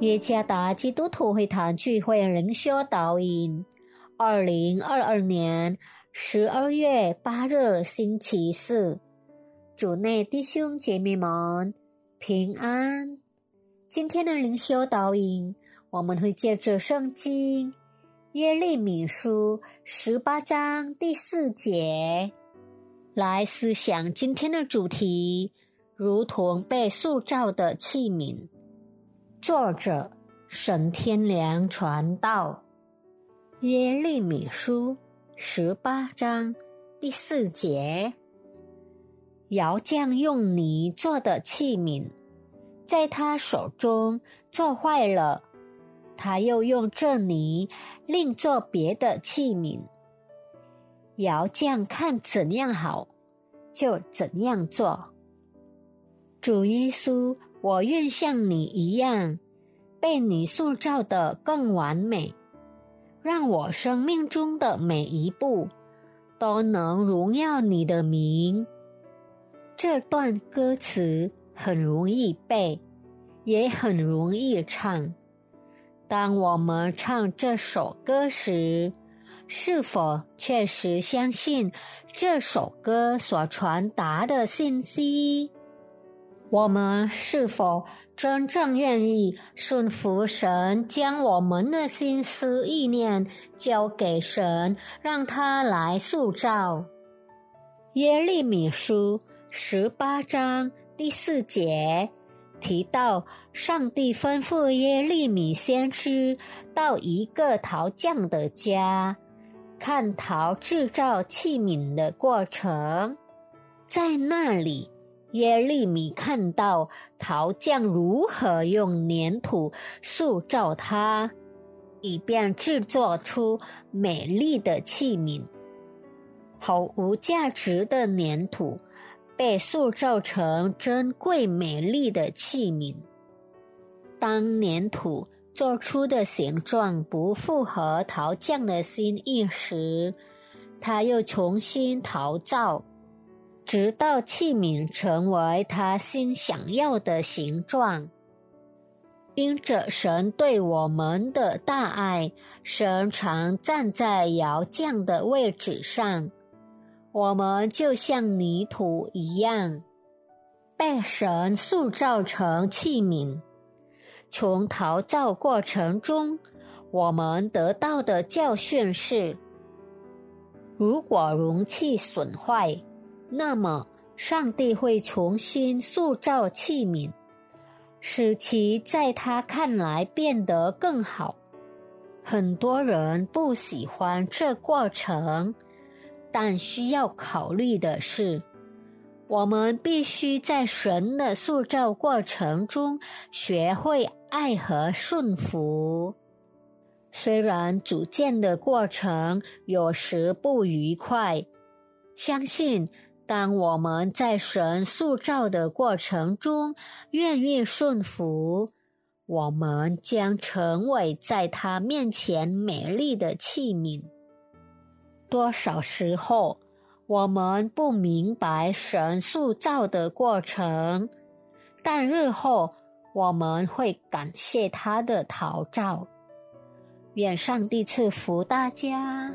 耶加达基督徒会堂聚会灵修导引，二零二二年十二月八日星期四，主内弟兄姐妹们平安。今天的灵修导引，我们会借着圣经耶利米书十八章第四节来思想今天的主题。如同被塑造的器皿。作者：沈天良传道。耶利米书十八章第四节：窑匠用泥做的器皿，在他手中做坏了，他又用这泥另做别的器皿。窑匠看怎样好，就怎样做。主耶稣，我愿像你一样，被你塑造的更完美，让我生命中的每一步都能荣耀你的名。这段歌词很容易背，也很容易唱。当我们唱这首歌时，是否确实相信这首歌所传达的信息？我们是否真正愿意顺服神，将我们的心思意念交给神，让他来塑造？耶利米书十八章第四节提到，上帝吩咐耶利米先知到一个陶匠的家，看陶制造器皿的过程，在那里。耶利米看到陶匠如何用粘土塑造它，以便制作出美丽的器皿。毫无价值的粘土被塑造成珍贵美丽的器皿。当粘土做出的形状不符合陶匠的心意时，他又重新陶造。直到器皿成为他心想要的形状。因着神对我们的大爱，神常站在窑匠的位置上，我们就像泥土一样，被神塑造成器皿。从陶造过程中，我们得到的教训是：如果容器损坏，那么，上帝会重新塑造器皿，使其在他看来变得更好。很多人不喜欢这过程，但需要考虑的是，我们必须在神的塑造过程中学会爱和顺服。虽然组建的过程有时不愉快，相信。当我们在神塑造的过程中愿意顺服，我们将成为在他面前美丽的器皿。多少时候，我们不明白神塑造的过程，但日后我们会感谢他的陶造。愿上帝赐福大家。